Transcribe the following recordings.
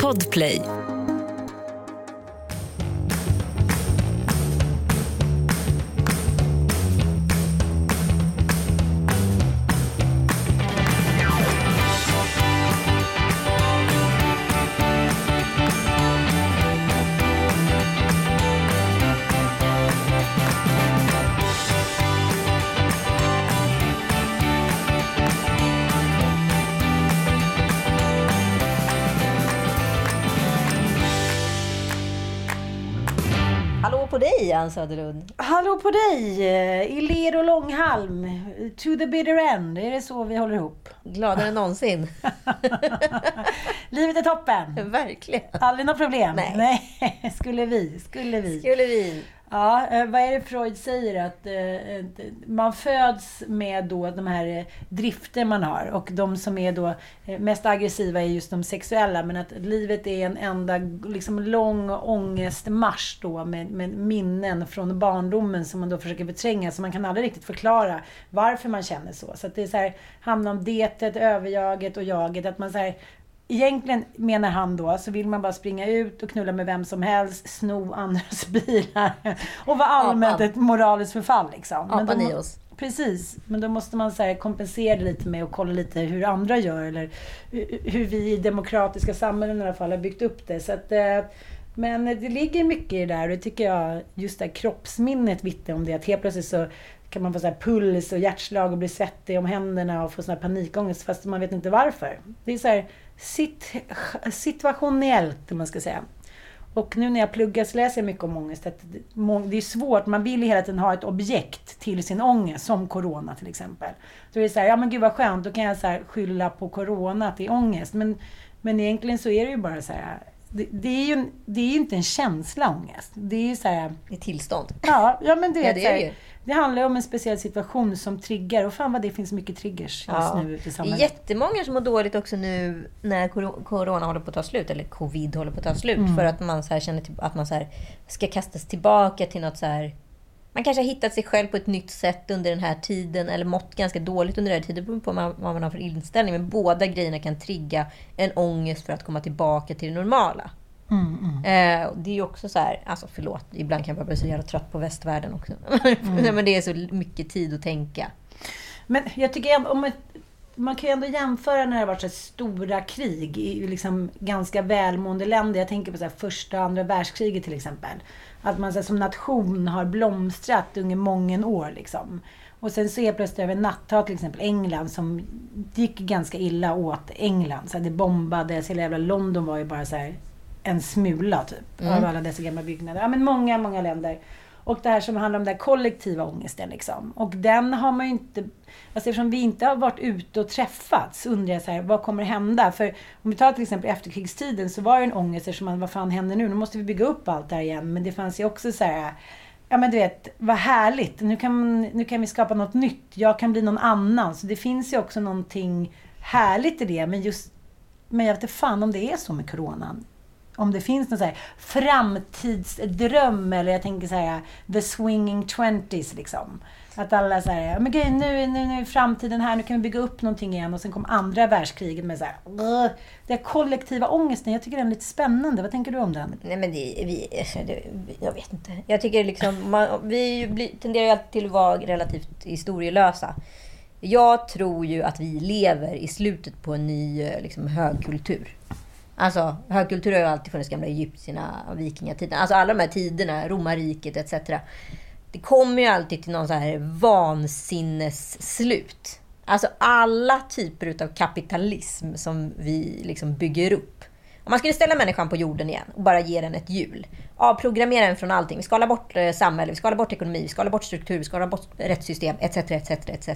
Podplay. Dig, Ann Söderlund. Hallå på dig! eh, I ler och långhalm. To the bitter end. Är det så vi håller ihop? Gladare än någonsin. Livet är toppen! Verkligen. Aldrig något problem? Nej. Nej. Skulle vi? Skulle vi? Skulle vi... Ja, eh, vad är det Freud säger? Att eh, eh, man föds med då de här drifter man har. Och de som är då mest aggressiva är just de sexuella. Men att livet är en enda liksom, lång ångestmarsch då med, med minnen från barndomen som man då försöker förtränga. Så man kan aldrig riktigt förklara varför man känner så. Så att det är så här, handlar om detet, överjaget och jaget. Att man så här, Egentligen menar han då, så vill man bara springa ut och knulla med vem som helst, sno andras bilar och vara allmänt Apan. ett moraliskt förfall. Liksom. Men Apan i oss. Precis, men då måste man så kompensera det lite med att kolla lite hur andra gör eller hu- hur vi i demokratiska samhällen i alla fall har byggt upp det. Så att, eh, men det ligger mycket i det där och det tycker jag, just det här kroppsminnet vittnar om det. Att helt plötsligt så kan man få så puls och hjärtslag och bli svettig om händerna och få sån här panikångest fast man vet inte varför. Det är så här sit, situationellt, om man ska säga. Och nu när jag pluggar så läser jag mycket om ångest. Att det- är svårt, man vill ju hela tiden ha ett objekt till sin ångest, som Corona till exempel. Så det är så här, ja men gud vad skönt, då kan jag så här skylla på Corona till ångest. Men, men egentligen så är det ju bara så här, det, det är ju det är ju inte en känsla ångest. Det är ju så här, I tillstånd. ja, ja men du Ja, vet, det så är här, det ju. det handlar om en speciell situation som triggar. Och fan vad det finns mycket triggers just Ja. nu ute i Det är samhället. jättemånga som mår dåligt också nu när coro- corona håller på att ta slut, eller covid håller på att ta slut. För att man så känner till, att man så ska kastas tillbaka till något så. Man kanske har hittat sig själv på ett nytt sätt under den här tiden, eller mått ganska dåligt under den här tiden, beroende på vad man har för inställning. Men båda grejerna kan trigga en ångest för att komma tillbaka till det normala. Eh, och det är ju också så här, alltså förlåt, ibland kan jag bara bli så jävla trött på västvärlden också. men det är så mycket tid att tänka. Men jag tycker om ett, man kan ju ändå jämföra när det har varit så stora krig i liksom ganska välmående länder. Jag tänker på så första och andra världskriget till exempel. Att man här, som nation har blomstrat under många år. Liksom. Och sen så är plötsligt över natt, ta till exempel England som gick ganska illa åt England. Så här, det bombades, hela jävla London var ju bara så här en smula typ. Av alla dessa gamla byggnader. Ja men många, många länder. Och det här som handlar om den kollektiva ångesten. Liksom. Och den har man ju inte... Alltså eftersom vi inte har varit ute och träffats undrar jag så här, vad kommer hända? För om vi tar till exempel efterkrigstiden så var det en ångest eftersom man, vad fan händer nu? Nu måste vi bygga upp allt det här igen. Men det fanns ju också så här, ja men du vet, vad härligt. Nu kan, nu kan vi skapa något nytt. Jag kan bli någon annan. Så det finns ju också någonting härligt i det. Men just, men jag vet inte fan om det är så med coronan om det finns någon så här framtidsdröm eller jag tänker så här the swinging twenties liksom. Att alla så här, men gud, nu, nu, nu är framtiden här, nu kan vi bygga upp någonting igen och sen kom andra världskriget med så här, "Ugh." den kollektiva ångesten, jag tycker den är lite spännande. Vad tänker du om den? Nej men det, vi, det, jag vet inte. Jag tycker liksom, man, vi blir, tenderar ju alltid till att vara relativt historielösa. Jag tror ju att vi lever i slutet på en ny eh, liksom, högkultur. Alltså, högkultur har ju alltid funnits gamla egyptierna och vikingatiden. Alltså alla de här tiderna, romarriket etc. Det kommer ju alltid till någon så här vansinnesslut. Alltså alla typer av kapitalism som vi liksom bygger upp. Om man skulle ställa människan på jorden igen och bara ge den ett hjul. Avprogrammera den från allting. Vi skalar bort eh, samhälle, vi skalar bort ekonomi, vi skalar bort struktur, vi skalar bort rättssystem etc. etc, etc.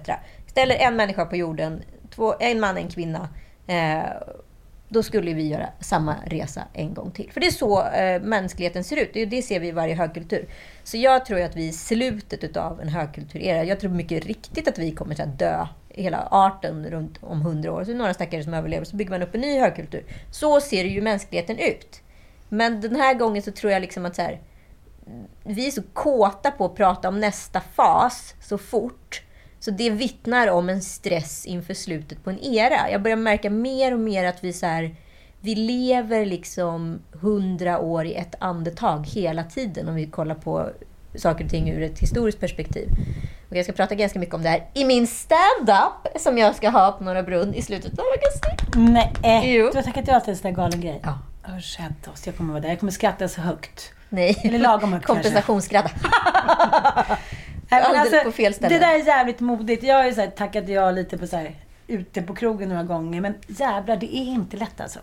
Ställer en människa på jorden, två, en man, en kvinna. Eh, då skulle vi göra samma resa en gång till. För det är så eh, mänskligheten ser ut. Det, det ser vi i varje högkultur. Så jag tror att vi är i slutet av en högkulturera. Jag tror mycket riktigt att vi kommer att dö, hela arten, runt om hundra år. Så är det några stackare som överlever, så bygger man upp en ny högkultur. Så ser ju mänskligheten ut. Men den här gången så tror jag liksom att så här, vi är så kåta på att prata om nästa fas så fort. Så det vittnar om en stress inför slutet på en era. Jag börjar märka mer och mer att vi så här, vi lever liksom hundra år i ett andetag hela tiden om vi kollar på saker och ting ur ett historiskt perspektiv. Och jag ska prata ganska mycket om det här i min stand-up som jag ska ha på Norra Brunn i slutet av augusti. Nej, Jo. du har tackat ja till en sån där galen grej? Ja. Rädda oss, jag kommer vara där. Jag kommer skratta så högt. Nej, Eller lagom högt kanske. Alldeles på fel ställe. Det där är jävligt modigt. Jag har ju så här, tackat ja lite på så här, ute på krogen några gånger. Men jävlar, det är inte lätt alltså.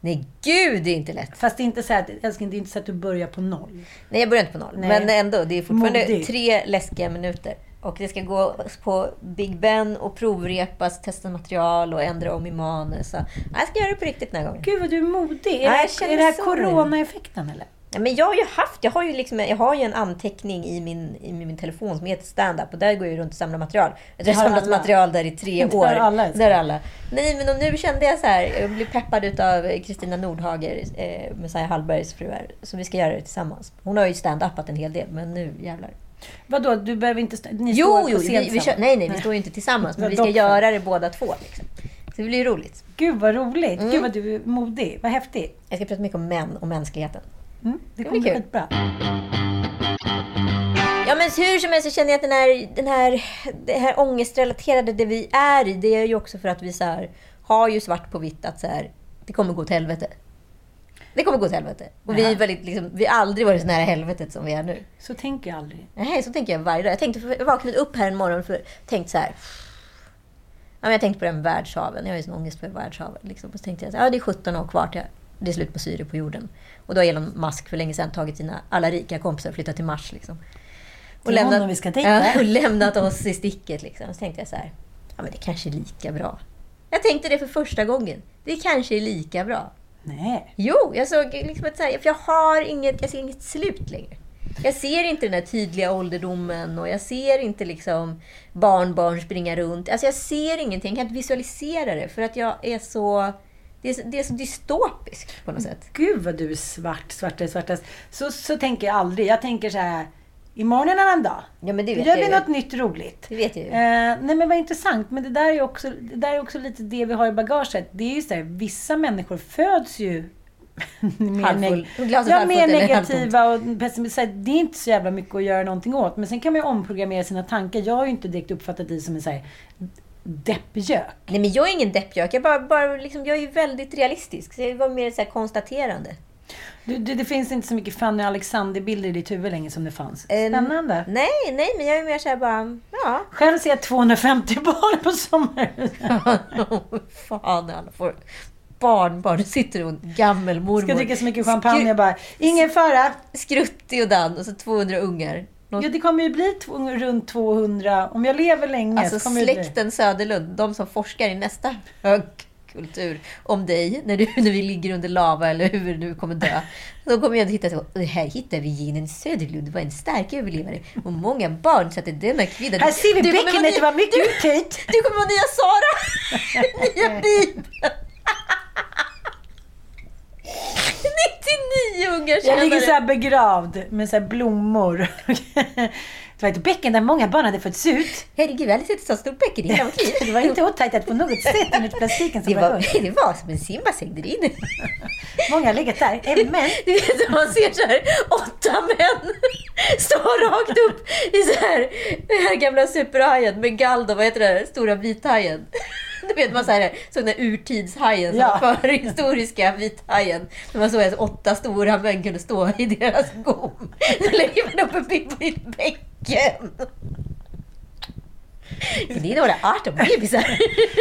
Nej, gud det är inte lätt. Fast det är inte så att, älskling, det är inte så att du börjar på noll. Nej, jag börjar inte på noll. Nej. Men ändå, det är fortfarande Modigt. tre läskiga minuter. Och det ska gå på Big Ben och provrepas, testa material och ändra om i manus. Så, jag ska göra det på riktigt den här gången. Gud vad du är modig. Är, Ja, jag det, är det här coronaeffekten eller? Ja, men jag har ju haft, jag har ju, liksom, jag har ju en anteckning i min, i min telefon som heter stand-up och där går jag runt och samlar material. Jag har samlat alla. material där i tre år. har alla. Där alla. Nej, men och nu kände jag så här, jag blev peppad utav Kristina Nordhager, eh, Messiah Hallbergs fru här, så vi ska göra det tillsammans. Hon har ju stand-upat en hel del, men nu jävlar. Vadå, du behöver inte... Ni Jo, står jo vi, vi kör, nej, nej, vi står ju inte tillsammans, men vi ska göra det båda två. Liksom. Så det blir ju roligt. Gud vad roligt. Mm. Gud vad du är modig. Vad häftigt. Jag ska prata mycket om män och mänskligheten. Mm, det kommer bli skitbra. Ja men hur som helst så känner jag att den här, den här, det här ångestrelaterade, det vi är i, det är ju också för att vi så här, har ju svart på vitt att så här, det kommer gå åt helvete. Det kommer gå åt helvete. Och vi, är väldigt, liksom, vi har aldrig varit så nära helvetet som vi är nu. Så tänker jag aldrig. Nej, så tänker jag varje dag. Jag, tänkte, jag vaknade upp här en morgon och tänkte så här. Ja, men jag tänkte på med världshaven. Jag har ju sån ångest för världshaven. Liksom. Och så tänkte jag här, ja, det är 17 år kvar till det är slut på syre på jorden. Och då har Elon Musk för länge sedan tagit sina alla rika kompisar och flyttat till Mars. Liksom. Och, honom vi ska ja, och lämnat oss i sticket. Liksom. Så tänkte jag så här, ja men det kanske är lika bra. Jag tänkte det för första gången. Det kanske är lika bra. Nej. Jo, jag såg liksom ett så här, för jag har inget, jag ser inget slut längre. Jag ser inte den här tydliga ålderdomen och jag ser inte liksom barnbarn springa runt. Alltså jag ser ingenting, jag kan inte visualisera det för att jag är så... Det är så, det är så dystopiskt på något sätt. Gud vad du är svart, svartare, svartast. Så, så tänker jag aldrig. Jag tänker så här. Imorgon är en annan dag. Ja, men det vet gör vi något nytt roligt. Det vet jag ju. Eh, nej men vad intressant. Men det där är också, det där är också lite det vi har i bagaget. Det är ju så här, vissa människor föds ju mer, neg- ja, mer negativa och pessimistiska. Det är inte så jävla mycket att göra någonting åt. Men sen kan man ju omprogrammera sina tankar. Jag har ju inte direkt uppfattat dig som en så här deppgök. Nej men jag är ingen deppgök, jag, bara, bara liksom, jag är ju väldigt realistisk. Så jag var mer så här konstaterande. Du, du, det finns inte så mycket Fanny Alexander-bilder i ditt huvud längre som det fanns. Eh, Spännande. Nej, nej, men jag är mer såhär bara, ja. Själv ser jag 250 barn på sommaren. Fan, alla får barnbarn. sitter och en gammelmormor. Ska dricka så mycket champagne Skru- och bara, ingen fara. Skruttig och Dan och så 200 ungar. Någon, Ja, det kommer ju bli runt 200. Om jag lever länge alltså så kommer det bli... släkten Söderlund, de som forskar i nästa högkultur om dig, när, du, när vi ligger under lava eller hur du kommer dö. Då kommer jag att hitta så, "Och här hittar vi genen Söderlund, det var en stark överlevare. Och många barn satte denna kvinna... Här ser vi Du bäckenet, det var mycket du, uthöjt. du kommer vara nya Sara! nya Bibeln! 99 ungar Jag ligger så senare. här begravd med så här blommor. Det var ett bäcken där många barn hade fötts ut. Herregud, jag aldrig sett ett så stort bäcken i hela mitt liv. Det var inte åttajtat på något sätt enligt plastiken som Det var var, det var som en simbassäng där inne. Många har legat där. Män. Du vet, man ser så här åtta män Står rakt upp i så här, den här gamla superhajen med Galdo, vad heter det, stora vithajen. Du vet man så här, så den där urtidshajen, Ja. förhistoriska vithajen. När man såg att åtta stora män kunde stå i deras gom. Då lägger man upp en bild på ditt bäcken. Det är några 18 bebisar.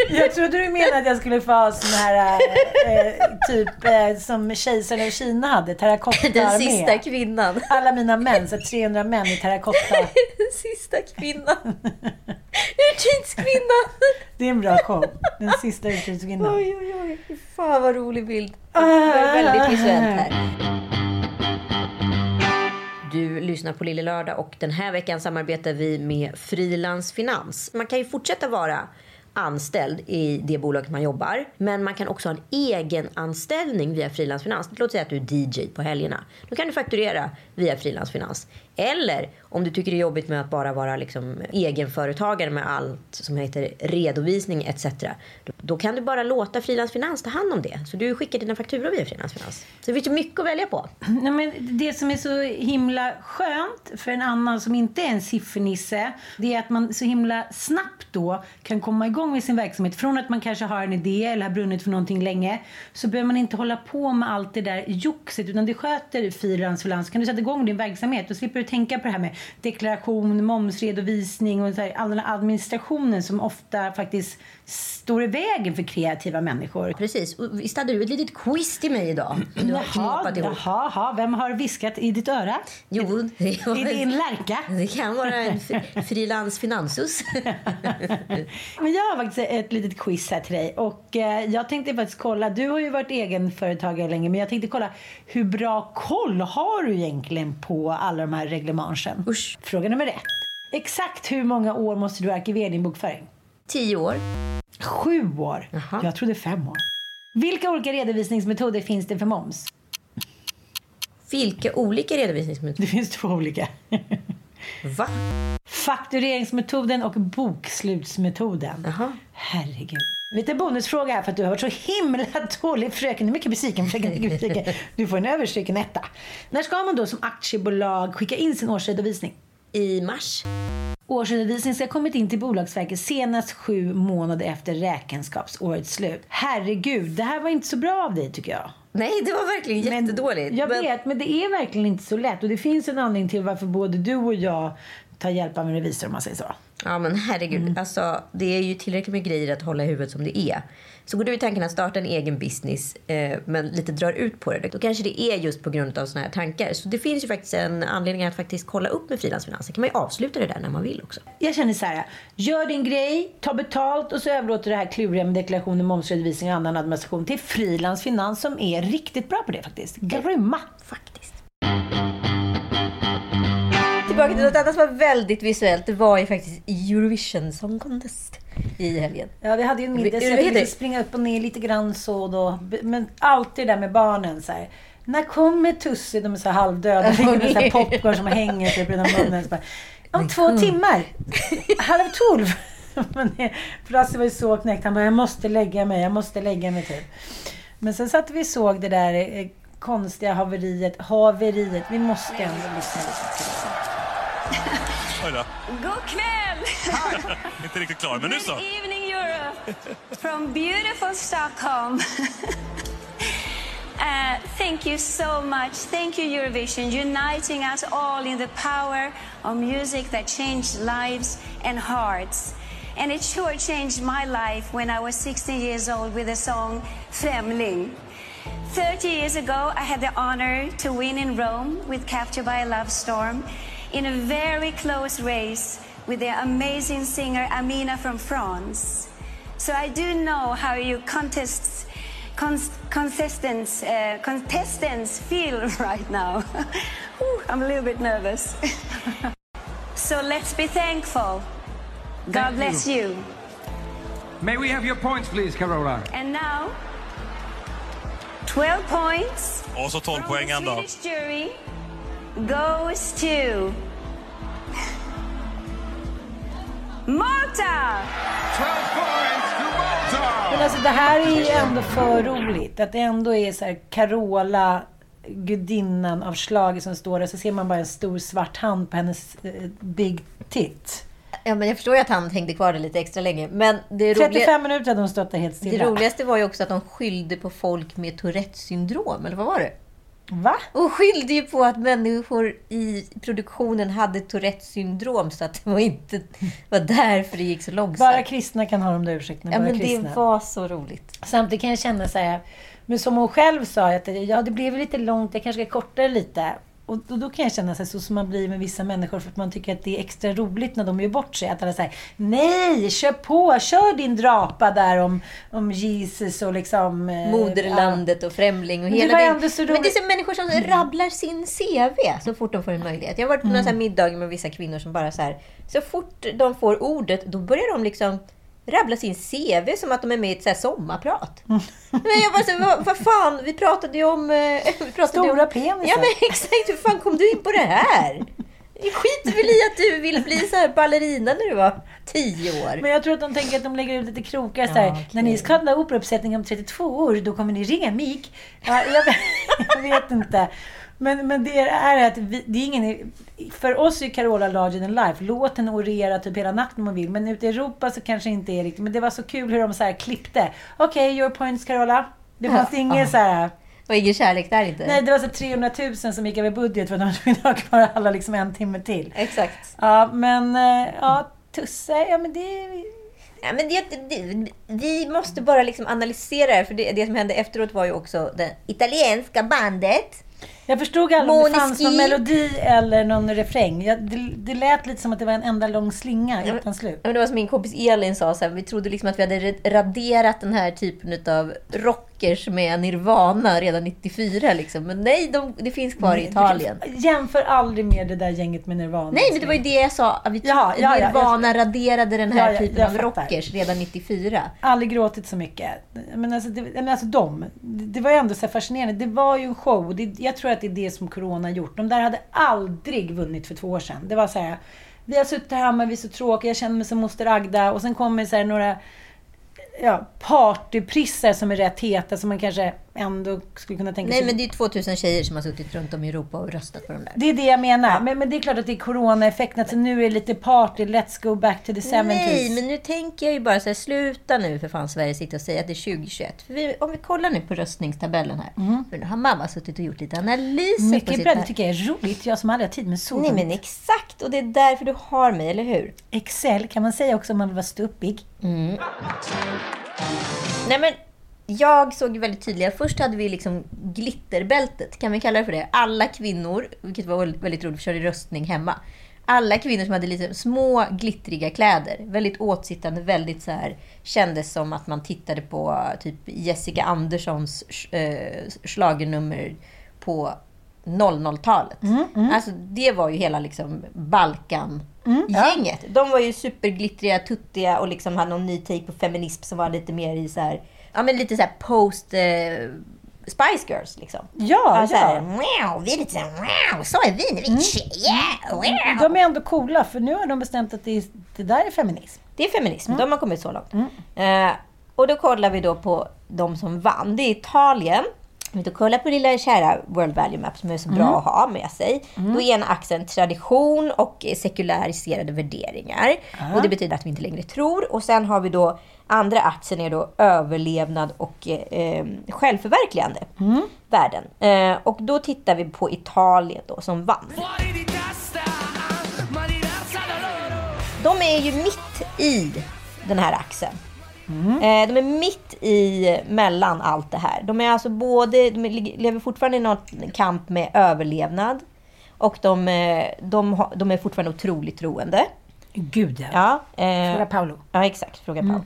Jag trodde du menade att jag skulle få ha sån här, eh, typ eh, som kejsaren av Kina hade, terrakotta Den sista kvinnan. Alla mina män, så 300 män i terrakotta. Den sista kvinnan. Urtidskvinnan. Det är en bra show. Den sista uttryckskvinnan. Oj, oj, oj. Fan vad rolig bild. Det var väldigt visuellt här. Du lyssnar på Lille Lördag och den här veckan samarbetar vi med Frilans Finans. Man kan ju fortsätta vara anställd i det bolaget man jobbar. Men man kan också ha en egen anställning via Frilans Finans. Låt säga att du är DJ på helgerna. Då kan du fakturera via Frilans Finans. Eller om du tycker det är jobbigt med att bara vara liksom egenföretagare med allt som heter redovisning etc. Då, kan du bara låta Frilans Finans ta hand om det. Så du skickar dina fakturor via Frilans Finans. Så det finns ju mycket att välja på. Nej, men det som är så himla skönt för en annan som inte är en siffernisse, det är att man så himla snabbt då kan komma igång med sin verksamhet. Från att man kanske har en idé eller har brunnit för någonting länge, så behöver man inte hålla på med allt det där joxet, utan det sköter Frilans Finans. Kan du sätta igång din verksamhet, då slipper du tänka på det här med deklaration, momsredovisning och så här, all den här administrationen som ofta faktiskt står i vägen för kreativa människor. Precis. Och visst hade du ett litet quiz till mig idag? Du har Jaha, ihop. jaha, jaha, vem har viskat i ditt öra? Jo, det var I din lärka? Det kan vara en fri- frilans finansus. Men jag har faktiskt ett litet quiz här till dig. Och eh, jag tänkte faktiskt kolla, du har ju varit egenföretagare länge, men jag tänkte kolla hur bra koll har du egentligen på alla de här reglemangen? Usch. Fråga nummer ett. Exakt hur många år måste du arkivera din bokföring? Tio år. Sju år. Jaha. Jag trodde fem år. Vilka olika redovisningsmetoder finns det för moms? Vilka olika redovisningsmetoder? Det finns två olika. Va? Faktureringsmetoden och bokslutsmetoden. Jaha. Herregud. Lite bonusfråga här för att du har varit så himla dålig fröken. Du är mycket besviken, fröken. mycket besviken. Du får en överstryken etta. När ska man då som aktiebolag skicka in sin årsredovisning? I mars? Årsredovisning ska ha kommit in till Bolagsverket senast sju månader efter räkenskapsårets slut. Herregud, det här var inte så bra av dig tycker jag. Nej, det var verkligen Men- jättedåligt. Jag Men- vet, men det är verkligen inte så lätt. Och det finns en anledning till varför både du och jag tar hjälp av en revisor om man säger så. Ja men herregud, Mm. alltså, det är ju tillräckligt med grejer att hålla i huvudet som det är. Så går du i tanken att starta en egen business eh, men lite drar ut på det, då kanske det är just på grund av såna här tankar. Så det finns ju faktiskt en anledning att faktiskt kolla upp med frilansfinanser. kan man ju avsluta det där när man vill också. Jag känner så här, gör din grej, ta betalt och så överlåter det här kluriga med deklarationer, momsredovisning och annan administration till frilansfinans som är riktigt bra på det faktiskt. Grymma! Faktiskt. Tillbaka till något annat som var väldigt visuellt. Det var ju faktiskt Eurovision Song Contest i helgen. Ja, vi hade ju en middag så jag fick springa upp och ner lite grann så då. Men alltid det där med barnen så här. När kommer Tussi? De är så halvdöda. De med så här popcorn som hänger typ genom munnen. Så bara, Om två timmar. Halv tolv. Frasse var ju så knäckt. Han bara, jag måste lägga mig, jag måste lägga mig typ. Men sen satt vi och såg det där eh, konstiga haveriet. Haveriet. Vi måste ändå lyssna lite till det. Oj då. God kväll! Inte riktigt klar, men nu så. Good evening Europe from beautiful Stockholm. Uh, thank you so much. Thank you, Eurovision, uniting us all in the power of music that changed lives and hearts. And it sure changed my life when I was 16 years old with the song Främling. 30 years ago, I had the honor to win in Rome with Captured by a Love Storm in a very close race with the amazing singer Amina from France. So I do know how you contests, con- contestants, uh, contestants feel right now. Ooh, I'm a little bit nervous. so let's be thankful. God Thank bless you. you. May we have your points, please, Carola? And now, 12 points. Och så 12 from poäng goes to Malta. 12 points to Malta! Men alltså det här är ju ändå för roligt. Att det ändå är så här Carola gudinnan av slaget som står där. Så ser man bara en stor svart hand på hennes eh, big tit. Ja, men jag förstår ju att han hängde kvar där lite extra länge. Men det, 35 roliga, minuter hade hon stått där helt det stilla. roligaste var ju också att de skyllde på folk med Tourettes syndrom. Eller vad var det? Va? Och skyllde ju på att människor i produktionen hade Tourettes syndrom. Så att det var inte var därför det gick så långsamt. Bara kristna kan ha de där ursäkterna. ja, men kristna. det var så roligt. Samtidigt kan jag känna så här, men som hon själv sa, att ja, det blev lite långt, jag kanske ska korta det lite. Och då, då kan jag känna så, så som man blir med vissa människor för att man tycker att det är extra roligt när de gör bort sig. Att alla säger nej, kör på, kör din drapa där om, om Jesus och liksom... eh, Moderlandet och främling och det hela ändå så Men det är som människor som rabblar sin CV så fort de får en möjlighet. Jag har varit på några så här middagar med vissa kvinnor som bara så här, så fort de får ordet, då börjar de liksom rabbla sin CV som att de är med i ett så här sommarprat. Men jag bara så, vad, vad fan, vi pratade ju om... eh, Vi pratade Stora om, penisar. Ja men exakt, hur fan kom du in på det här? Det skiter väl i att du ville bli så här ballerina när du var tio år. Men jag tror att de tänker att de lägger ut lite krokar så här. okej. När ni ska ha operauppsättning om 32 år, då kommer ni ringa mig. Ja, jag, jag vet inte. Men, men det är att vi, det är ingen... För oss är Carola larger than life. Låt henne orera typ hela natten om hon vill. Men ute i Europa så kanske inte är riktigt. Men det var så kul hur de så här klippte. Okej, your points Carola. Det fanns Ja. ingen så här... Och ingen kärlek där inte. Nej, det var så 300 000 som gick över budget för att de var tvungna att ha kvar alla liksom en timme till. Exakt. Ja, men... eh, Ja, Tusse, ja men det... Ja, men det, det, vi måste bara liksom analysera det, för det, det som hände efteråt var ju också det italienska bandet. Jag förstod aldrig om det fanns någon melodi eller någon refräng. Jag, det, det lät lite som att det var en enda lång slinga utan slut. Men Det var som min kompis Elin sa, så här, vi trodde liksom att vi hade ra- raderat den här typen av rockers med Nirvana redan 94. Liksom. Men nej, de, det finns kvar i Italien. Jämför aldrig med det där gänget med Nirvana. Nej, men det var ju det jag sa. att Vi Ja, ja, ja, Nirvana raderade den här typen jag av rockers redan 94. Aldrig gråtit så mycket. Men alltså, det, men alltså de, det det var ju ändå så fascinerande. Det var ju en show. Det, jag tror att det är det som Corona har gjort. De där hade aldrig vunnit för två år sedan. Det var så här, vi har suttit här hemma, vi är så tråkiga, jag känner mig som moster Agda. Och sen kommer så här några ja, partyprissar som är rätt heta, som man kanske ändå skulle kunna tänka Nej, sig. men det är 2000 tjejer som har suttit runt om i Europa och röstat på de där. Det är det jag menar. Men, men det är klart att det är coronaeffekten. Alltså nu är det lite party, let's go back to the 70s. Nej, men nu tänker jag ju bara så här, sluta nu för fan Sverige sitter och säger att det är 2021. För vi, om vi kollar nu på röstningstabellen här. För nu har mamma suttit och gjort lite analyser på Mycket sitt bra, det tycker jag är roligt. Jag som aldrig har tid med sådant. Nej, men exakt. Och det är därför du har mig, eller hur? Excel kan man säga också om man vill vara ståuppig. Nej, men jag såg väldigt tydligt. Först hade vi liksom glitterbältet, kan vi kalla det för det? Alla kvinnor, vilket var väldigt, roligt, vi körde röstning hemma. Alla kvinnor som hade lite små glittriga kläder, väldigt åtsittande, väldigt så här, kändes som att man tittade på typ Jessica Anderssons äh, schlagernummer på 00-talet. Alltså det var ju hela liksom Balkan-gänget. De var ju superglittriga, tuttiga och liksom hade någon ny take på feminism som var lite mer i så här, ja men lite så här post eh, Spice Girls liksom. Ja, Alltså, ja. här, wow, vi är lite så här, wow, så är vi vi är tjejer. Wow. De är ändå coola, för nu har de bestämt att det, är, det där är feminism. Det är feminism, de har kommit så långt. Eh, och då kollar vi då på de som vann. Det är Italien. Om vi då kollar på lilla kära World Value Map som är så bra att ha med sig. Då är ena axeln tradition och sekulariserade värderingar. Och det betyder att vi inte längre tror. Och sen har vi då andra axeln är då överlevnad och eh, självförverkligande värden. Eh, och då tittar vi på Italien då som vann. De är ju mitt i den här axeln. Eh, De är mitt i mellan allt det här. De är alltså både, de lever fortfarande i någon kamp med överlevnad. Och de, eh, de, de är fortfarande otroligt troende. Gud ja. Ja, eh, Fråga Paolo. Ja, exakt. Fråga Paolo.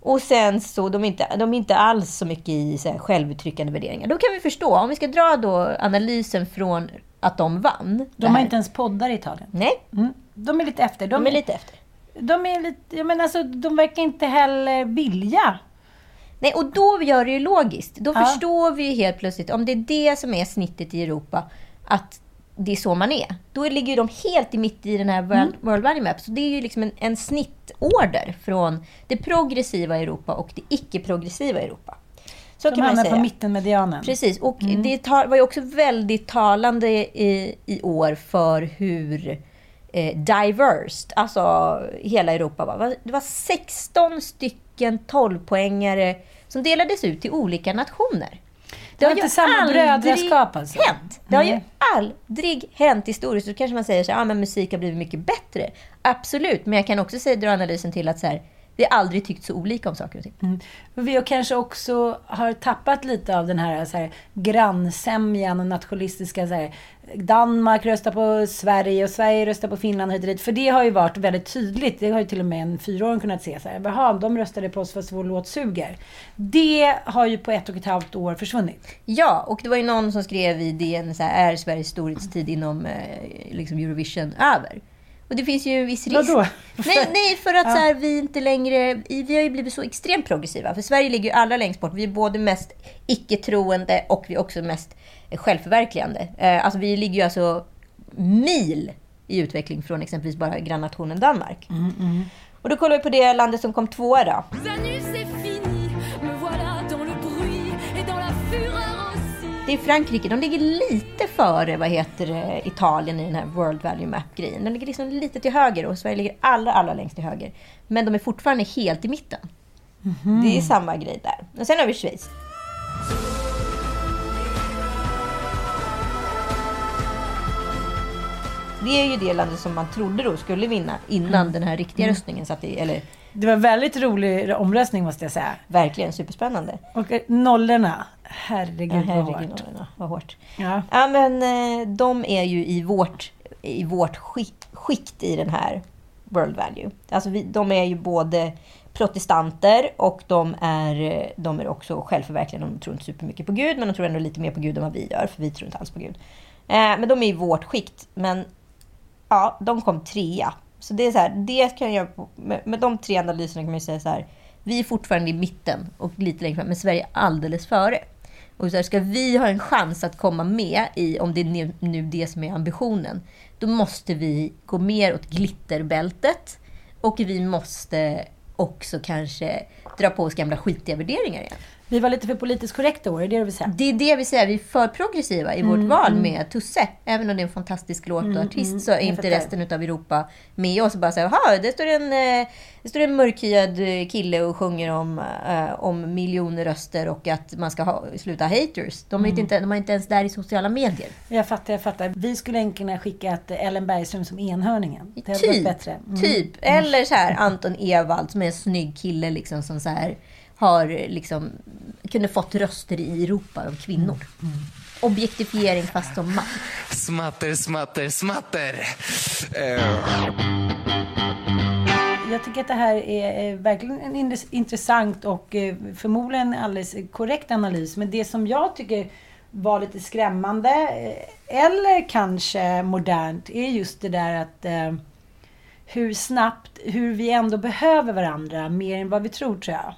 Och sen så, de är inte, de är inte alls så mycket i så här, självuttryckande värderingar. Då kan vi förstå, om vi ska dra då analysen från att de vann. De har inte ens poddar i Italien. Nej, Mm. De är lite efter. De, de är lite efter. De är lite... Jag menar, alltså, de verkar inte heller vilja. Nej, och då gör det ju logiskt. Då Ja. förstår vi ju helt plötsligt, om det är det som är snittet i Europa, att det är så man är. Då ligger ju de helt i mitt i den här World, World Value Map. Så det är ju liksom en, en snittorder från det progressiva Europa och det icke-progressiva Europa. Så De kan man säga. på mittenmedianen. Precis, och Mm. det var ju också väldigt talande i, i år för hur eh, diverse, alltså hela Europa var. Det var 16 stycken 12-poängare som delades ut till olika nationer. Det var har inte samma brödraskap alltså? hänt. Det har ju aldrig hänt historiskt. Så kanske man säger så här, ah, men musik har blivit mycket bättre. Absolut, men jag kan också säga, dra analysen till att så här, vi har aldrig tyckt så olika om saker och ting. Mm. Vi har kanske också har tappat lite av den här, så här grannsämjan och nationalistiska så här, Danmark röstar på Sverige och Sverige röstar på Finland hit och dit. För det har ju varit väldigt tydligt. Det har ju till och med en fyraåring kunnat se. Så här, Jaha, de röstade på oss fast vår låt suger. Det har ju på ett och ett halvt år försvunnit. Ja, och det var ju någon som skrev i DN så här, är Sveriges storhetstid inom eh, liksom Eurovision över? Och det finns ju en viss risk. Vadå? Nej, nej, för att så här, vi inte längre... Vi har ju blivit så extremt progressiva. För Sverige ligger ju allra längst bort. Vi är både mest icke-troende och vi är också mest självförverkligande. Eh, alltså vi ligger ju alltså mil i utveckling från exempelvis bara grannnationen Danmark. Mm, Och då kollar vi på det landet som kom tvåa då. Det är Frankrike. De ligger lite före vad heter Italien i den här World Value Map-grejen. De ligger liksom lite till höger och Sverige ligger allra, allra längst till höger. Men de är fortfarande helt i mitten. Det är samma grej där. Och sen har vi Schweiz. Det är ju det landet som man trodde då skulle vinna innan den här riktiga röstningen satt i, eller Det var en väldigt rolig omröstning måste jag säga. verkligen superspännande. Och eh, nollorna. Herregud, Ja, vad herregud, hårt. Norrland, vad hårt. Ja. Ja, men eh, de är ju i vårt, i vårt skikt, skikt i den här World Value. Alltså vi, de är ju både protestanter och de är, eh, de är också självförverkligande. De tror inte supermycket på Gud, men de tror ändå lite mer på Gud än vad vi gör, för vi tror inte alls på Gud. Eh, men de är i vårt skikt. Men ja, de kom trea. Så det är så här, det kan jag, med, med de tre analyserna kan man ju säga så här. Vi är fortfarande i mitten och lite längre fram, men Sverige är alldeles före. Och så här, ska vi ha en chans att komma med i, om det är nu, nu det som är ambitionen, då måste vi gå mer åt glitterbältet och vi måste också kanske dra på oss gamla skitiga värderingar igen. Vi var lite för politiskt korrekta i år, är det det du vill säga? Det är det vi säger, vi är för progressiva i vårt val med Tusse. Även om det är en fantastisk låt och artist så är inte resten av Europa med oss. Och bara säger, jaha, det står en, eh, det står en mörkhyad eh, kille och sjunger om, eh, om miljoner röster och att man ska ha, sluta ha haters. De är, inte, de är inte ens där i sociala medier. Jag fattar, jag fattar. Vi skulle egentligen ha skickat Ellen Bergström som enhörningen. Det hade varit Typ. bättre. Mm. typ. Eller så här Anton Ewald som är en snygg kille liksom som så här har liksom kunde fått röster i Europa av kvinnor. Mm. Objektifiering fast som man. Smatter, smatter, smatter. Eh, Jag tycker att det här är eh, verkligen en in- intressant och eh, förmodligen en alldeles korrekt analys. Men det som jag tycker var lite skrämmande, eller kanske modernt, är just det där att eh, hur snabbt, hur vi ändå behöver varandra mer än vad vi tror tror jag.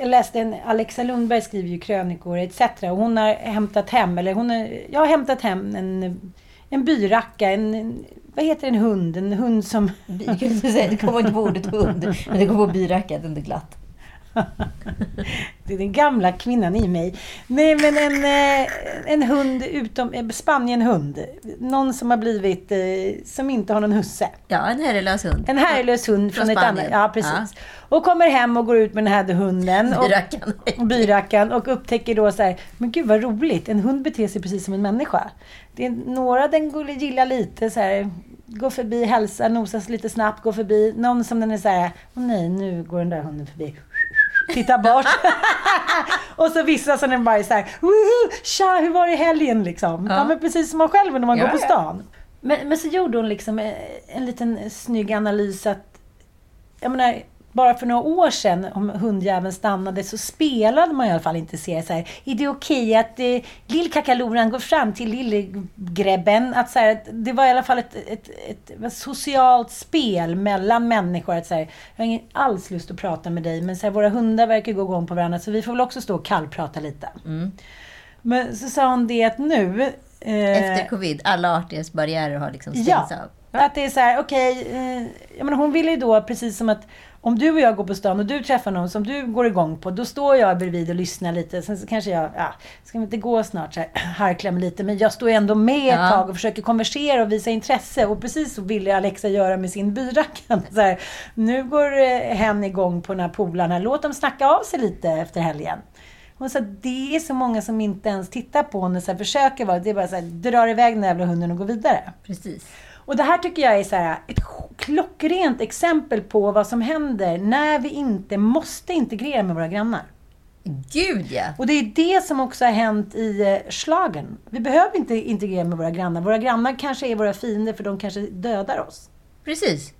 Jag läste en, Alexa Lundberg skriver ju krönikor etc. Och hon har hämtat hem, eller hon har, jag har hämtat hem en, en byracka, en, en, vad heter en hund? En hund som... Det kommer inte på ordet hund, men det kommer på byracka, det är inte glatt. Det är den gamla kvinnan i mig. Nej, men en, eh, en hund utom... eh, Spanienhund. Någon som har blivit... eh, Som inte har någon husse. Ja, en herrelös hund. En härlös hund från, Från ett annat... Ja, precis. Och kommer hem och går ut med den här hunden. Och, Byrackan. och byrackan. Och upptäcker då så här, men gud vad roligt. En hund beter sig precis som en människa. Det är några den går- gillar lite så här. Gå förbi, hälsa, nosas lite snabbt, gå förbi. Någon som den är så här, åh nej, nu går den där hunden förbi. Titta bort. och så vissa som bara är så här, woho, tja, hur var det i helgen liksom? Ja, men precis som man själv när man Ja, går på ja. stan. Men, men så gjorde hon liksom eh, en liten snygg analys att, jag menar, bara för några år sedan, om hundjäveln stannade, så spelade man i alla fall inte se så här, är det okej att eh, lillkakaloran går fram till lillgräbben? Att så här, att det var i alla fall ett, ett, ett, ett socialt spel mellan människor. Att så här, jag har ingen alls lust att prata med dig, men så här, våra hundar verkar gå igång på varandra, så vi får väl också stå och kallprata lite. Men så sa hon det att nu... eh, Efter covid, alla artighetsbarriärer har liksom stängts Ja. av. Att det är så här, okej, eh, jag menar hon ville ju då, precis som att om du och jag går på stan och du träffar någon som du går igång på, då står jag bredvid och lyssnar lite. Sen så kanske jag, ja, ska vi inte gå snart så här, harkla mig lite, men jag står ändå med ett Ja. tag och försöker konversera och visa intresse. Och precis så ville Alexa göra med sin byrackan. Så här, nu går eh, hen igång på den här polarna, låt dem snacka av sig lite efter helgen. Så här, det är så många som inte ens tittar på henne, så här, försöker vara, det är bara så här, drar iväg den jävla hunden och går vidare. Precis. Och det här tycker jag är så här, ett klockrent exempel på vad som händer när vi inte måste integrera med våra grannar. Gud ja! Och det är det som också har hänt i eh, slagen. Vi behöver inte integrera med våra grannar. Våra grannar kanske är våra fiender för de kanske dödar oss. Precis.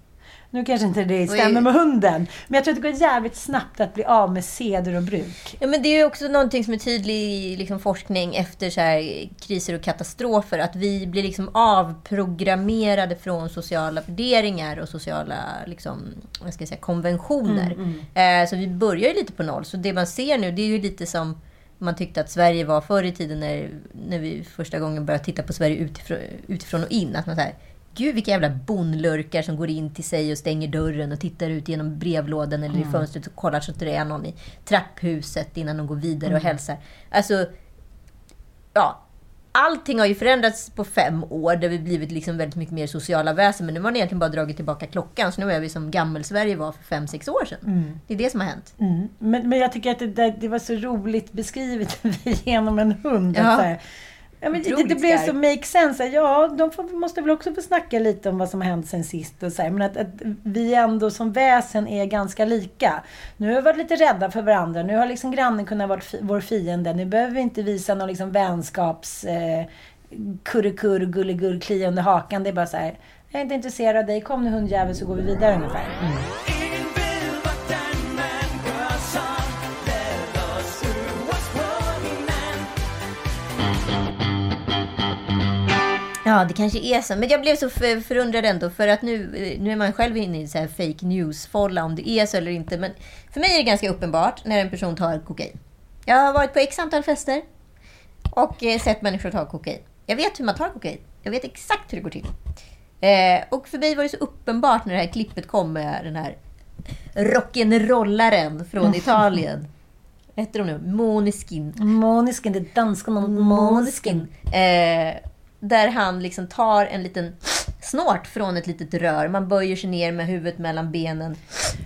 Nu kanske inte det stämmer med hunden. Men jag tror att det går jävligt snabbt att bli av med seder och bruk. Ja, men det är också någonting som är tydlig i liksom, forskning efter så här, kriser och katastrofer. Att vi blir liksom avprogrammerade från sociala värderingar och sociala liksom, vad ska jag säga, konventioner. Eh, så vi börjar ju lite på noll. Så det man ser nu, det är ju lite som man tyckte att Sverige var förr i tiden när, när vi första gången började titta på Sverige utifrån, utifrån och in. Att man säger Gud vilka jävla bonlurkar som går in till sig och stänger dörren och tittar ut genom brevlådan eller i Mm. fönstret och kollar så att det är någon i trapphuset innan de går vidare och Mm. hälsar. Alltså, ja. Allting har ju förändrats på fem år där vi blivit liksom väldigt mycket mer sociala väsen. Men nu har man egentligen bara dragit tillbaka klockan. Så nu är vi som gammel-Sverige var för fem, sex år sedan. Mm. Det är det som har hänt. Mm. Men, men jag tycker att det, det, det var så roligt beskrivet genom en hund. Ja. Ja, men det, det blev så make sense. Ja, de får, måste väl också få snacka lite om vad som har hänt sen sist. Och så här, men att, att vi ändå som väsen är ganska lika. Nu har vi varit lite rädda för varandra. Nu har liksom grannen kunnat vara fi, vår fiende. Nu behöver vi inte visa någon liksom vänskaps... Eh, kurrekurr, gulligull, klia under hakan. Det är bara så här. Jag är inte intresserad av dig. Kom nu hundjävel så går vi vidare ungefär. Ja, det kanske är så. Men jag blev så för- förundrad ändå. För att nu, nu är man själv inne i så här fake news-folla om det är så eller inte. Men för mig är det ganska uppenbart när en person tar kokain. Jag har varit på x antal fester och eh, sett människor ta kokain. Jag vet hur man tar kokain. Jag vet exakt hur det går till. Eh, och för mig var det så uppenbart när det här klippet kom med den här rock'n'rollaren från Italien. Vad heter de nu? Måneskin. Måneskin, det danska namnet Måneskin. Eh, där han liksom tar en liten snort från ett litet rör. Man böjer sig ner med huvudet mellan benen.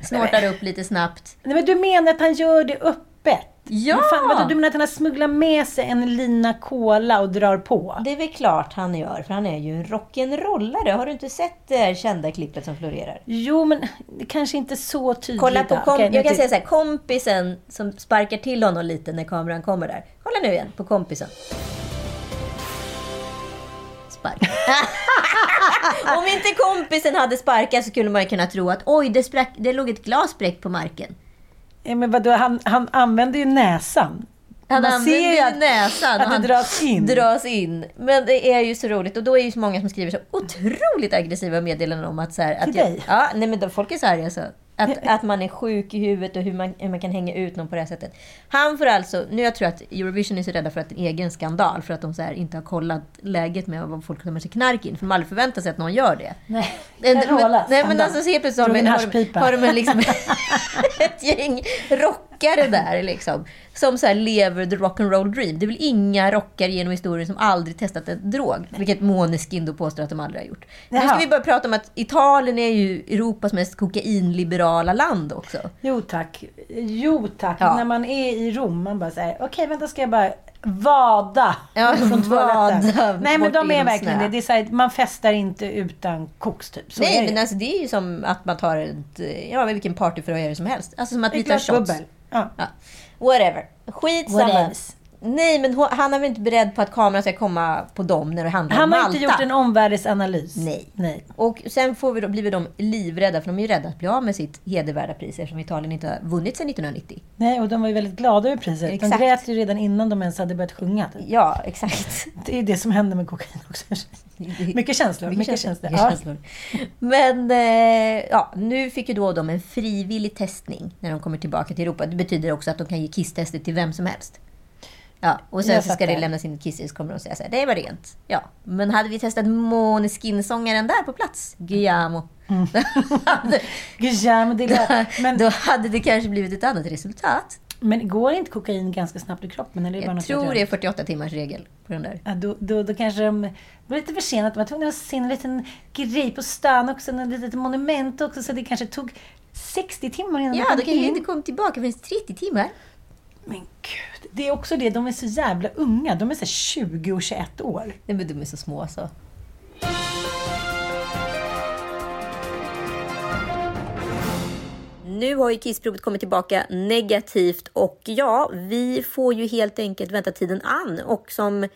Snortar upp lite snabbt. Nej, men du menar att han gör det öppet? Ja! Men Fan, vadå, du menar att han har smugglat med sig en lina cola och drar på? Det är väl klart han gör, för han är ju en rock'n'rollare. Har du inte sett det här kända klippet som florerar? Jo, men det kanske inte så tydligt. Kolla på kom- jag kan säga så här, kompisen som sparkar till honom lite när kameran kommer där. Kolla nu igen på kompisen. Spark. Om inte kompisen hade sparkat så skulle man kunna tro att oj, det, sprack, det låg ett glas spräckt på marken. Ja, men vadå, han, han använder ju näsan. Han Man använder ser ju att- näsan. att och han dras in. Dras in. Men det är ju så roligt. Och då är ju så många som skriver så otroligt aggressiva meddelanden om att... Så här, att Till jag, dig? Ja, nej men då, folk är så arga så. Att, att man är sjuk i huvudet och hur man, hur man kan hänga ut någon på det här sättet. Han får alltså... Nu jag tror att Eurovision är så rädda för att en egen skandal. För att de så här, inte har kollat läget med vad folk tar med sig knark in. För de aldrig förväntar sig att någon gör det. Nej, En- men, nej men alltså så helt plötsligt har de, har de, har de liksom ett gäng rockare där liksom. Som så här lever the rock'n'roll dream. Det är väl inga rockare genom historien som aldrig testat en drog. Vilket Måneskin då påstår att de aldrig har gjort. Nu ska Jaha. vi börja prata om att Italien är ju Europas mest kokainliberala land också. Jo tack. Jo tack. Ja. När man är i Rom, man bara säger okej vänta ska jag bara vada Ja, från toaletten. Nej men de är verkligen snö. det. det är så här, man festar inte utan koks typ. Så Nej, men alltså det är ju som att man tar ett, ja, vilken partyförhöjare som helst. Alltså som att vi tar shots. bubbel. Ja. Ja. Whatever. Skitsamma. Whatevs. Nej, men hon- han är väl inte beredd på att kameran ska komma på dem när det handlar Han om har Malta. inte gjort en omvärldsanalys. Nej. Nej. Och sen får vi då, blir vi de livrädda, för de är ju rädda att bli av med sitt hedervärda pris eftersom Italien inte har vunnit sedan 1990. Nej, och de var ju väldigt glada över priset. De Exakt. grät ju redan innan de ens hade börjat sjunga. Ja, exakt. Det är det som händer med kokain också. Mycket känslor. Mycket, känslor. mycket Ja. känslor. Men eh, ja, nu fick ju då de en frivillig testning när de kommer tillbaka till Europa. Det betyder också att de kan ge kisstester till vem som helst. Ja, och sen Jag så ska det lämnas in ett kisser så kommer de säga så här, det var rent. Ja, men hade vi testat Måneskin-sångaren där på plats, Guillermo, Mm. hade, Guillermo de la... men, då hade det kanske blivit ett annat resultat. Men går inte kokain ganska snabbt i kroppen? Eller är det bara Jag något tror jag det är 48 timmars regel på den där. Ja, då, då, då kanske de var lite försenat. De var tvungna att se en liten grej på stan också, en litet monument också, så det kanske tog 60 timmar innan de Ja, kom då kanske vi in. inte kom tillbaka förrän 30 timmar. Men gud, det är också det, de är så jävla unga. De är så 20 och 21 år. Nej, men de är så små så. Nu har ju kissprovet kommit tillbaka negativt och ja, vi får ju helt enkelt vänta tiden an och som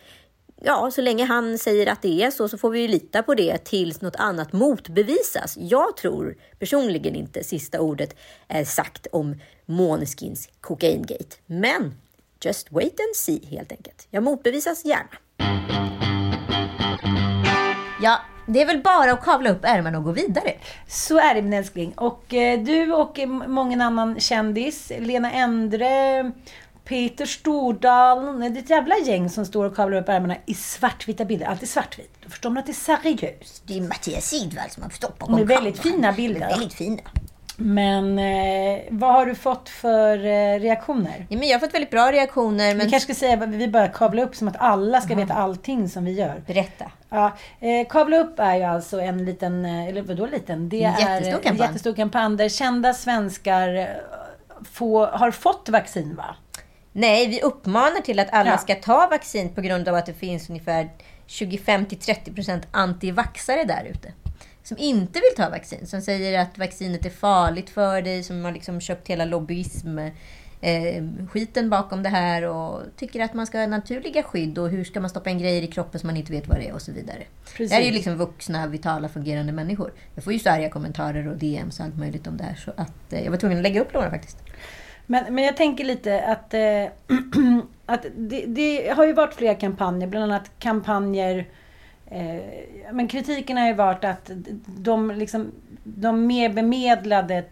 Ja, så länge han säger att det är så, så får vi ju lita på det tills något annat motbevisas. Jag tror personligen inte sista ordet är sagt om Måneskins Cocaine-gate. Men just wait and see helt enkelt. Jag motbevisas gärna. Ja, det är väl bara att kavla upp ärmarna och gå vidare. Så är det min älskling. Och eh, du och många annan kändis, Lena Endre, Peter Stordalen, det är ett jävla gäng som står och kavlar upp ärmarna i svartvita bilder. Alltid svartvitt. Då förstår man att det är seriöst. Det är Mattias Sidvall som har stått De är väldigt fina bilder. Väldigt fina. Men eh, vad har du fått för eh, reaktioner? Ja, men jag har fått väldigt bra reaktioner. Men... Vi kanske ska säga vi bara kavla upp som att alla ska veta allting som vi gör. Berätta. Ja, eh, kavla upp är ju alltså en liten, eh, eller vadå liten? Det En är jättestor en kampanj. jättestor kampanj där kända svenskar eh, få, har fått vaccin va? Nej, vi uppmanar till att alla Ja. ska ta vaccin på grund av att det finns ungefär 25-30% antivaxare där ute. Som inte vill ta vaccin. Som säger att vaccinet är farligt för dig. Som har liksom köpt hela lobbyism eh, skiten bakom det här och tycker att man ska ha naturliga skydd och hur ska man stoppa in grejer i kroppen som man inte vet vad det är och så vidare. Precis. Det här är ju liksom vuxna, vitala, fungerande människor. Jag får ju så arga kommentarer och DMs och allt möjligt om det här så att eh, jag var tvungen att lägga upp några faktiskt. Men, men jag tänker lite att, eh, att det, det har ju varit flera kampanjer, bland annat kampanjer eh, men kritiken har ju varit att de, liksom, de mer bemedlade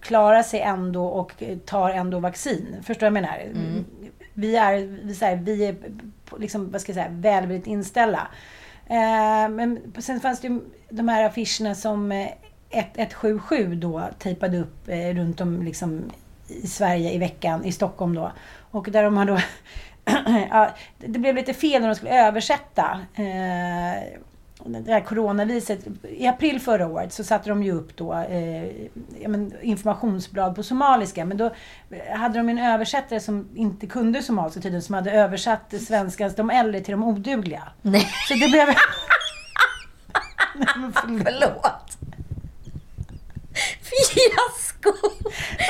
klarar sig ändå och tar ändå vaccin. Förstår du vad jag menar? Vi är, vi, så här, vi är liksom, vad ska jag säga, välvilligt inställda. Eh, men sen fanns det ju de här affischerna som eh, 1177 då tejpade upp runt om liksom, i Sverige i veckan, i Stockholm då. Och där de har då... ja, det blev lite fel när de skulle översätta eh, det här coronaviruset. I april förra året så satte de ju upp då eh, ja, men, informationsblad på somaliska. Men då hade de en översättare som inte kunde somaliska tydligen, som hade översatt svenskans de äldre till de odugliga. Nej. Så det blev... Förlåt. Fiasko!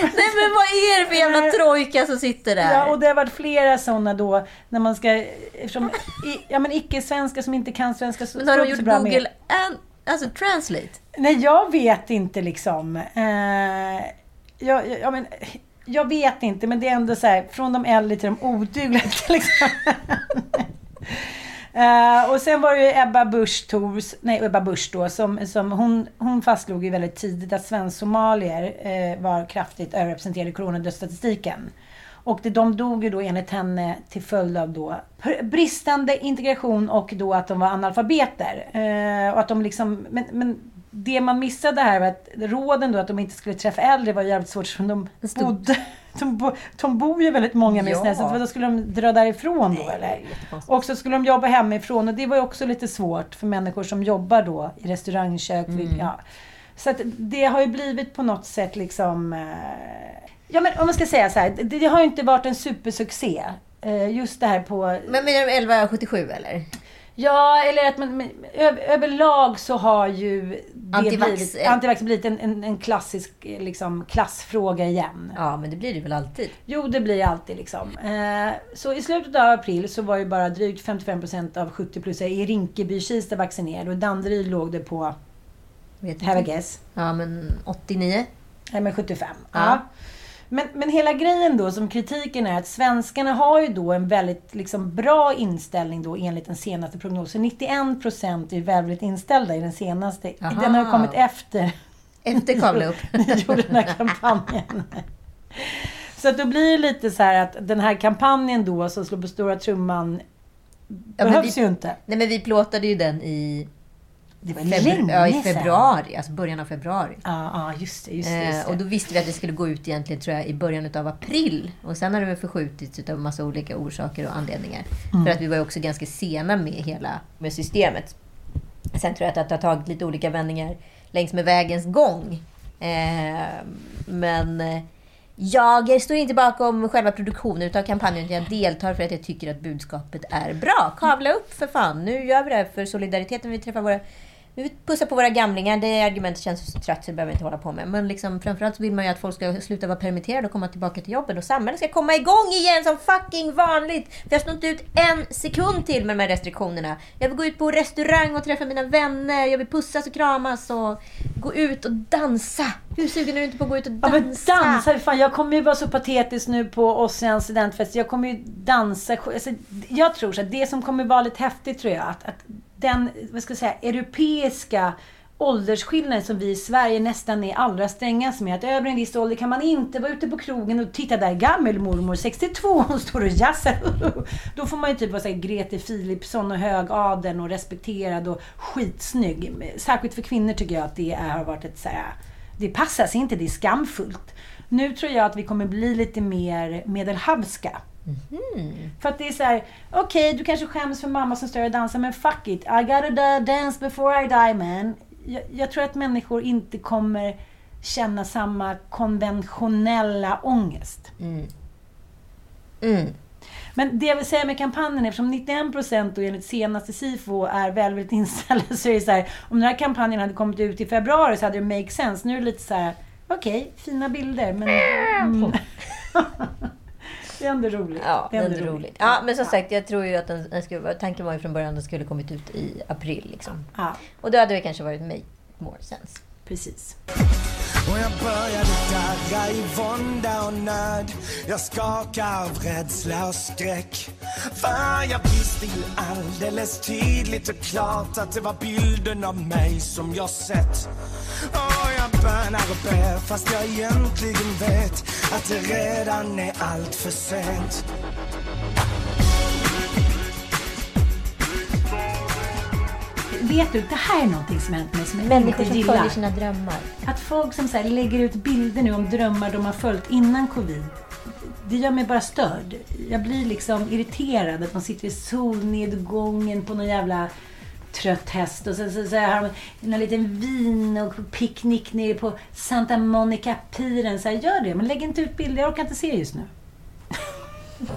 Nej men vad är det för jävla trojka som sitter där? Ja, och det har varit flera sådana då när man ska... Eftersom, i, ja men icke-svenskar som inte kan svenska så Men har de gjort bra med- Google and, alltså translate? Nej, jag vet inte liksom. Eh, jag, jag, ja, men, jag vet inte, men det är ändå så här, från de äldre till de odugliga liksom. Eh, och sen var det ju Ebba Busch Thors, nej Ebba Busch då, som, som hon, hon fastslog ju väldigt tidigt att svensk-somalier eh, var kraftigt överrepresenterade i coronadödsstatistiken. Och det, de dog ju då enligt henne till följd av då bristande integration och då att de var analfabeter. Eh, och att de liksom, men, men det man missade här var att råden då att de inte skulle träffa äldre var jävligt svårt för de bodde, de, bo, de bor ju väldigt många med Ja. så då skulle de dra därifrån då eller? Och så skulle de jobba hemifrån och det var ju också lite svårt för människor som jobbar då i restaurangkök. Mm. Ja. Så att det har ju blivit på något sätt liksom... eh, Ja men om man ska säga så här, det, det har ju inte varit en supersuccé. eh, Just det här på... Men menar du 1177 eller? Ja, eller att man, men överlag så har ju det Antivax- blivit, antivax blivit en, en, en klassisk eh, liksom, klassfråga igen. Ja, men det blir det väl alltid? Jo, det blir alltid liksom. Eh, så i slutet av april så var ju bara drygt 55% av 70-plussare i Rinkeby-Kista vaccinerade och i Danderyd låg det på, Vet have a guess, Ja, men 89? nej men 75. Ja. Ja. Men, men hela grejen då som kritiken är att svenskarna har ju då en väldigt liksom, bra inställning då enligt den senaste prognosen. 91% är väldigt inställda i den senaste. Aha. Den har ju kommit efter Efter kavla upp. ni gjorde den här kampanjen. Så att då blir det lite så här att den här kampanjen då som slår på stora trumman Ja, behövs vi- ju inte. Nej, men vi plåtade ju den i, Det var febru- länge ja, i sedan. februari, alltså början av februari. Ja, ja, just det. Just det, just Eh, det. och då visste vi att det skulle gå ut egentligen tror jag, i början av april. Och sen har det väl förskjutits av massa olika orsaker och anledningar. Mm. För att vi var ju också ganska sena med hela med systemet. Sen tror jag att det har tagit lite olika vändningar längs med vägens gång. Eh, men eh, jag står inte bakom själva produktionen utav kampanjen. utan Jag deltar för att jag tycker att budskapet är bra. Kavla upp för fan! Nu gör vi det här för solidariteten. Vi träffar våra vi vill pussa på våra gamlingar. Det argumentet känns så trött så det behöver vi inte hålla på med. Men liksom, framförallt så vill man ju att folk ska sluta vara permitterade och komma tillbaka till jobben. Och samhället ska komma igång igen som fucking vanligt. För jag står inte ut en sekund till med de här restriktionerna. Jag vill gå ut på restaurang och träffa mina vänner. Jag vill pussas och kramas och gå ut och dansa. Hur sugen är du inte på att gå ut och Ja, dansa? men dansa, fan, jag kommer ju vara så patetisk nu på Ossians studentfest. Jag kommer ju dansa. Alltså, jag tror så att det som kommer vara lite häftigt tror jag, att, att den, vad ska jag säga, europeiska åldersskillnaden som vi i Sverige nästan är allra strängast med. Att över en viss ålder kan man inte vara ute på krogen och titta där gammelmormor 62 hon står och jazzar. Då får man ju typ vara såhär Grete Philipsson och högadeln och respekterad och skitsnygg. Särskilt för kvinnor tycker jag att det är, har varit ett såhär, det passar sig inte, det är skamfullt. Nu tror jag att vi kommer bli lite mer medelhavska. För att det är så här, okej du kanske skäms för mamma som står och dansar, men fuck it. I gotta dance before I die man. Jag, jag tror att människor inte kommer känna samma konventionella ångest. Mm. Men det jag vill säga med kampanjen, eftersom 91% då enligt senaste SIFO är välvilligt inställda, så är det så här, om den här kampanjen hade kommit ut i februari så hade det make sense. Nu är det lite så här, okej, fina bilder, men... Mm. det är ändå roligt. Ja, det är ändå roligt. Ja, men som sagt, jag tror ju att den, den skulle, tanken var ju från början att den skulle kommit ut i april. Liksom. Ja, Och då hade det kanske varit make more sense. precis. Och jag började darra i vånda och nöd Jag skakar av rädsla och skräck För jag visste ju alldeles tydligt och klart Att det var bilden av mig som jag sett Och bönar och ber fast jag egentligen vet Att det redan är allt för sent Vet du, det här är någonting som hänt mig som jag Människor inte som gillar. följer sina drömmar. Att folk som så här lägger ut bilder nu om drömmar de har följt innan covid. Det gör mig bara störd. Jag blir liksom irriterad att man sitter i solnedgången på någon jävla trött häst och sen så, så har de en liten vin och picknick nere på Santa Monica-piren. Så här, gör det, men lägg inte ut bilder. Jag orkar inte se just nu.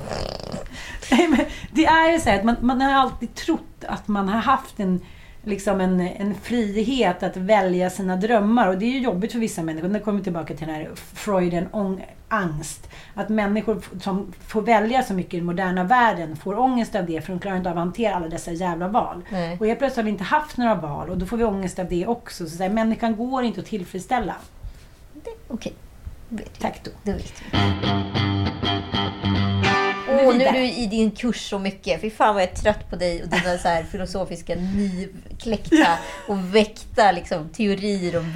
Nej, men det är ju så här att man, man har alltid trott att man har haft en, liksom en, en frihet att välja sina drömmar. Och det är ju jobbigt för vissa människor. Nu kommer vi tillbaka till den här Freuden ång, angst. Att människor som får välja så mycket i den moderna världen får ångest av det för de klarar inte av att hantera alla dessa jävla val. Nej. Och helt plötsligt har vi inte haft några val och då får vi ångest av det också. Så, så här, människan går inte att tillfredsställa. Okej, Tack då. det vet vi. Åh, nu är du i din kurs så mycket. Fy fan vad jag är trött på dig och dina så här filosofiska nykläckta och väckta liksom, teorier om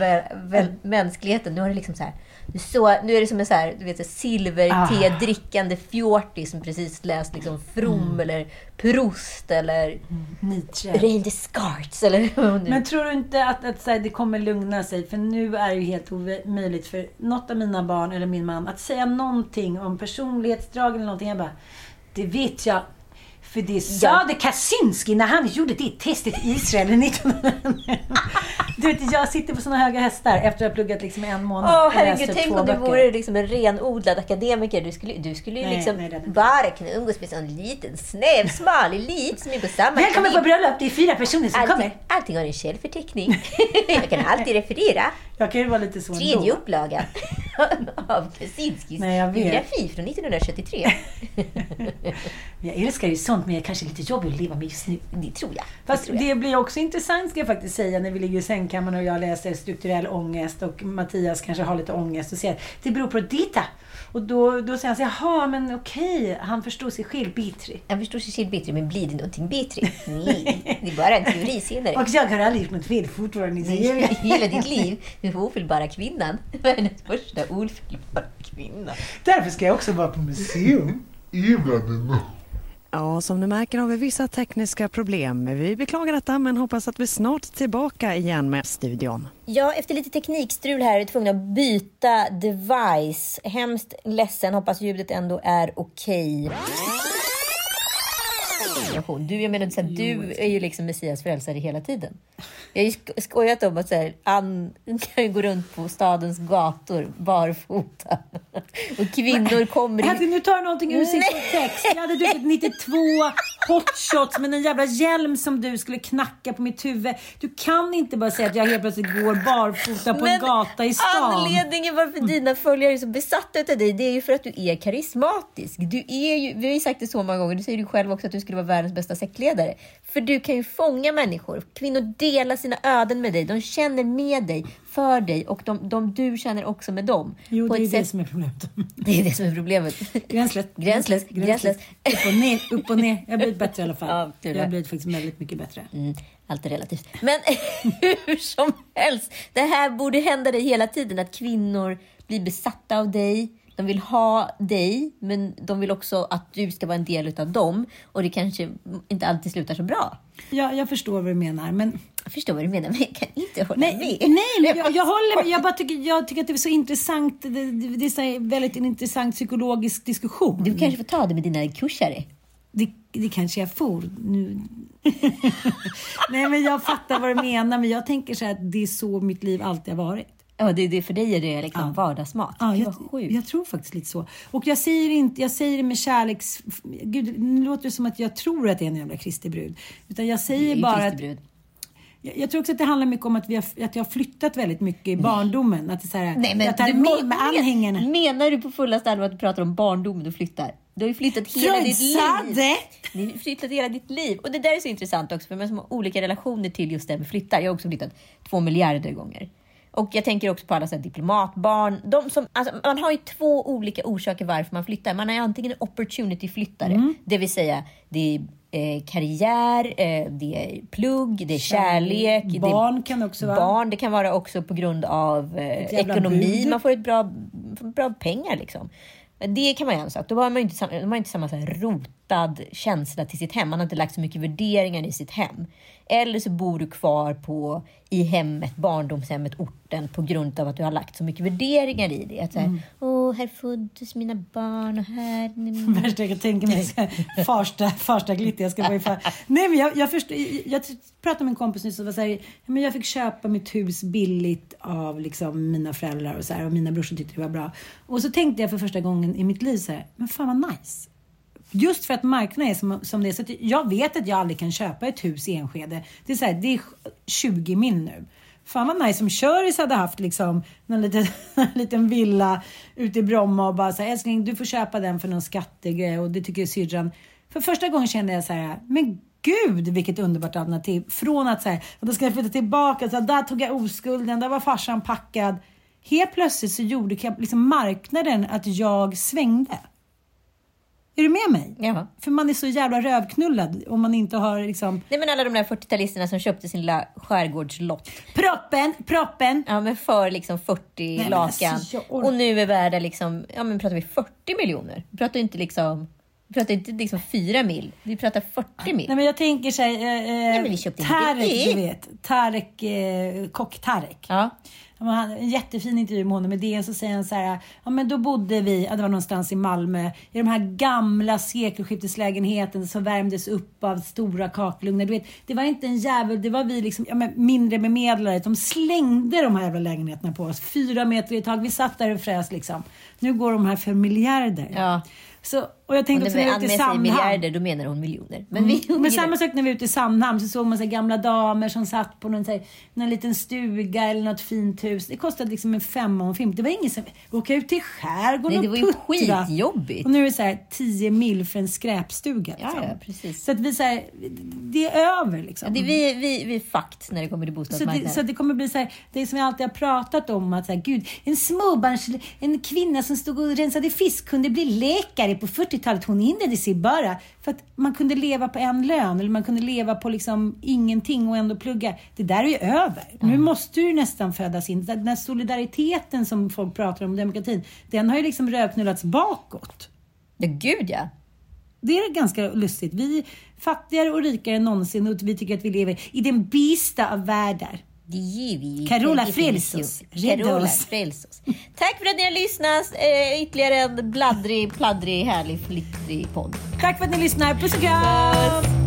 mänskligheten. Nu har det liksom så här, så, nu är det som en så här, du vet, silverte-drickande fjortis som precis läst liksom From eller Proust eller Nietzsche. Reine Descartes eller. Men tror du inte att, att så här, det kommer lugna sig? För nu är det ju helt omöjligt för något av mina barn eller min man att säga någonting om personlighetsdrag eller någonting. Jag bara, det vet jag. För det sa det Kaczynski när han gjorde det testet i Israel 1900. Du vet, jag sitter på såna höga hästar efter att ha pluggat liksom en månad. Åh och herregud, läst tänk om du böcker. vore liksom en renodlad akademiker. Du skulle, du skulle ju Nej, liksom nej, bara kunna umgås med en liten snäv, smal elit som är på samma Välkommen på bröllop, det är fyra personer som Allting, kommer. allting har en källförteckning. Jag kan alltid referera. Jag kan ju vara lite så Tredje ändå. upplagan av Kaczynskis biografi från 1973. Jag älskar ju sånt, men jag kanske är lite jobbig att leva med just nu. Det tror jag. Fast tror jag. det blir också intressant ska jag faktiskt säga när vi ligger i sängkammaren och jag läser strukturell ångest och Mattias kanske har lite ångest och säger att det beror på dita. Och då, då säger han så jaha men okej, han förstår sig själv bitri. Jag förstår Cecil Bitri, men blir det någonting Bitri? Nej, det är bara en teori senare. Och jag har aldrig gjort något fel fortfarande. Jag, Hela ditt liv, du ofyllbara kvinnan. Världens första ofyllbara kvinna. Därför ska jag också vara på museum. Ja, som du märker har vi vissa tekniska problem. Vi beklagar detta men hoppas att vi snart är tillbaka igen med studion. Ja, efter lite teknikstrul här är vi tvungna att byta device. Hemskt ledsen, hoppas ljudet ändå är okej. Du, jag menar, så här, du är ju liksom Messias frälsare hela tiden. Jag har ju sk- skojat om att så här, Ann kan ju gå runt på stadens gator barfota. Och kvinnor kommer Alltså, in... nu tar du någonting ur sin Nej. text. Jag hade druckit 92 hotshots med en jävla hjälm som du skulle knacka på mitt huvud. Du kan inte bara säga att jag helt plötsligt går barfota på en Men gata i stan. Anledningen varför dina följare är så besatta av dig, det är ju för att du är karismatisk. Du är ju, vi har ju sagt det så många gånger, du säger ju själv också att du skulle vara världens bästa sektledare. För du kan ju fånga människor. Kvinnor delar sina öden med dig. De känner med dig, för dig och de, de du känner också med dem. Jo, det är det sätt- som är problemet. det är det som är problemet. Gränslöst. Gränslöst. Gränslöst. Upp och ner, upp och ner. Jag har blivit bättre i alla fall. Ja, jag har blivit faktiskt väldigt mycket bättre. Mm, allt är relativt. Men hur som helst, det här borde hända dig hela tiden. Att kvinnor blir besatta av dig. De vill ha dig, men de vill också att du ska vara en del av dem. Och det kanske inte alltid slutar så bra. Jag, jag förstår vad du menar, men... Jag förstår vad du menar, men jag kan inte hålla Nej, med. nej men jag, jag håller med. Jag, bara tycker, jag tycker att det är så intressant. Det, det, är så väldigt en intressant psykologisk diskussion. Du kanske får ta det med dina kursare. Det, det kanske jag får. Nu. Nej, men jag fattar vad du menar. Men jag tänker så här att det är så mitt liv alltid har varit. Ja, det, det, för dig är det liksom vardagsmat. Ja, jag, sjukt. jag tror faktiskt lite så. Och jag säger, inte, jag säger det med kärleks... Gud, nu låter det som att jag tror att det är en jävla Kristi brud. Utan jag Det är säger bara att... brud. Jag, jag tror också att det handlar mycket om att, vi har, att jag har flyttat väldigt mycket i barndomen. Att det är så här, Nej, men jag tar du med mig anhängarna. Menar du på fullaste allvar att du pratar om barndomen du flyttar? Du har ju flyttat hela Freud ditt liv. Ni har flyttat hela ditt liv. Och det där är så intressant också, för man har olika relationer till just det här med flyttar. Jag har också flyttat två miljarder gånger. Och jag tänker också på alla så diplomatbarn. De som, alltså, man har ju två olika orsaker varför man flyttar. Man är antingen en opportunity-flyttare, Mm. det vill säga det är eh, karriär, eh, det är plugg, det är kärlek. det är Barn kan också vara. Barn, det kan vara också på grund av eh, ekonomi. bud. Man får ett bra, bra pengar liksom. Det kan man ju en sak. Då har man ju inte samma, inte samma så här rotad känsla till sitt hem. Man har inte lagt så mycket värderingar i sitt hem. Eller så bor du kvar på, i hemmet, barndomshemmet, orten på grund av att du har lagt så mycket värderingar i det. Att så här, Mm. Åh, här föddes mina barn och här... Värsta jag kan tänka mig. Farsta, farsta glitter. Jag ska vara i far... Nej men jag, jag, förstår, jag, pratade med en kompis nyss och var så här, men jag fick köpa mitt hus billigt av liksom mina föräldrar och så här, och mina brorsor tyckte det var bra. Och så tänkte jag för första gången i mitt liv så här, men fan vad nice. Just för att marknaden är som, som det är. Så att jag vet att jag aldrig kan köpa ett hus i Enskede. Det är, så här, det är 20 min nu. Fan vad nice om Köris hade haft liksom en liten, en liten villa ute i Bromma och bara så här, älskling du får köpa den för någon skattegrej och det tycker syrran. För första gången kände jag så här, men gud vilket underbart alternativ. Från att så här, och då ska jag flytta tillbaka, så här, där tog jag oskulden, där var farsan packad. Helt plötsligt så gjorde liksom marknaden att jag svängde. Är du med mig? Ja. För man är så jävla rövknullad om man inte har liksom... Nej men alla de där 40-talisterna som köpte sin lilla skärgårdslott. Proppen, proppen! Ja men för liksom 40 men lakan. alltså, och nu är värda liksom, ja men pratar vi 40 miljoner? Vi pratar inte liksom, vi pratar inte liksom 4 mil. Vi pratar 40 mil. Nej men jag tänker såhär, eh, men vi köpte en Tarek du vet. Tarek, eh, kock Tarek. Ja. En jättefin intervju med honom. Med det så säger han så här, ja men då bodde vi, ja, det var någonstans i Malmö, i de här gamla sekelskifteslägenheterna som värmdes upp av stora kakelugnar. Du vet, det var inte en jävel, det var vi liksom, ja, men mindre bemedlare. De slängde de här jävla lägenheterna på oss. Fyra meter i tag. Vi satt där och frös liksom. Nu går de här för miljarder. Ja. Så, och jag tänkte också vi när Ann var ute i Sandhamn. miljarder, då menar hon miljoner. Men, Mm. vi, Men samma sak när vi var ute i Sandhamn så såg man så gamla damer som satt på någon, så här, någon liten stuga eller något fint hus. Det kostade liksom en femma och en fimp. Det var ingen som åka ut till skärgården Nej, det och var ju puttra. skitjobbigt. Och nu är det så här 10 mil för en skräpstuga. Ja, liksom. ja, precis. Så att vi så här, det är över liksom. det, vi, vi, vi är fakt när det kommer till Så bostadsmarknaden. det, så det kommer bli så här, det som jag alltid har pratat om, att så här, gud, en småbarns, en kvinna som stod och rensade fisk kunde bli läkare på 40-talet. Hon inledde sig bara för att man kunde leva på en lön eller man kunde leva på liksom ingenting och ändå plugga. Det där är ju över. Nu måste du nästan födas in. Den här solidariteten som folk pratar om, demokratin, den har ju liksom röknullats bakåt. Ja, gud ja. Det är ganska lustigt. Vi är fattigare och rikare än någonsin och vi tycker att vi lever i den bästa av världar. Det ger vi. Carola. Rädda Carola, oss. Tack för att ni har lyssnat. Eh, ytterligare en bladdrig, pladdrig, härlig, flittrig podd. Tack för att ni lyssnar. Puss och kram!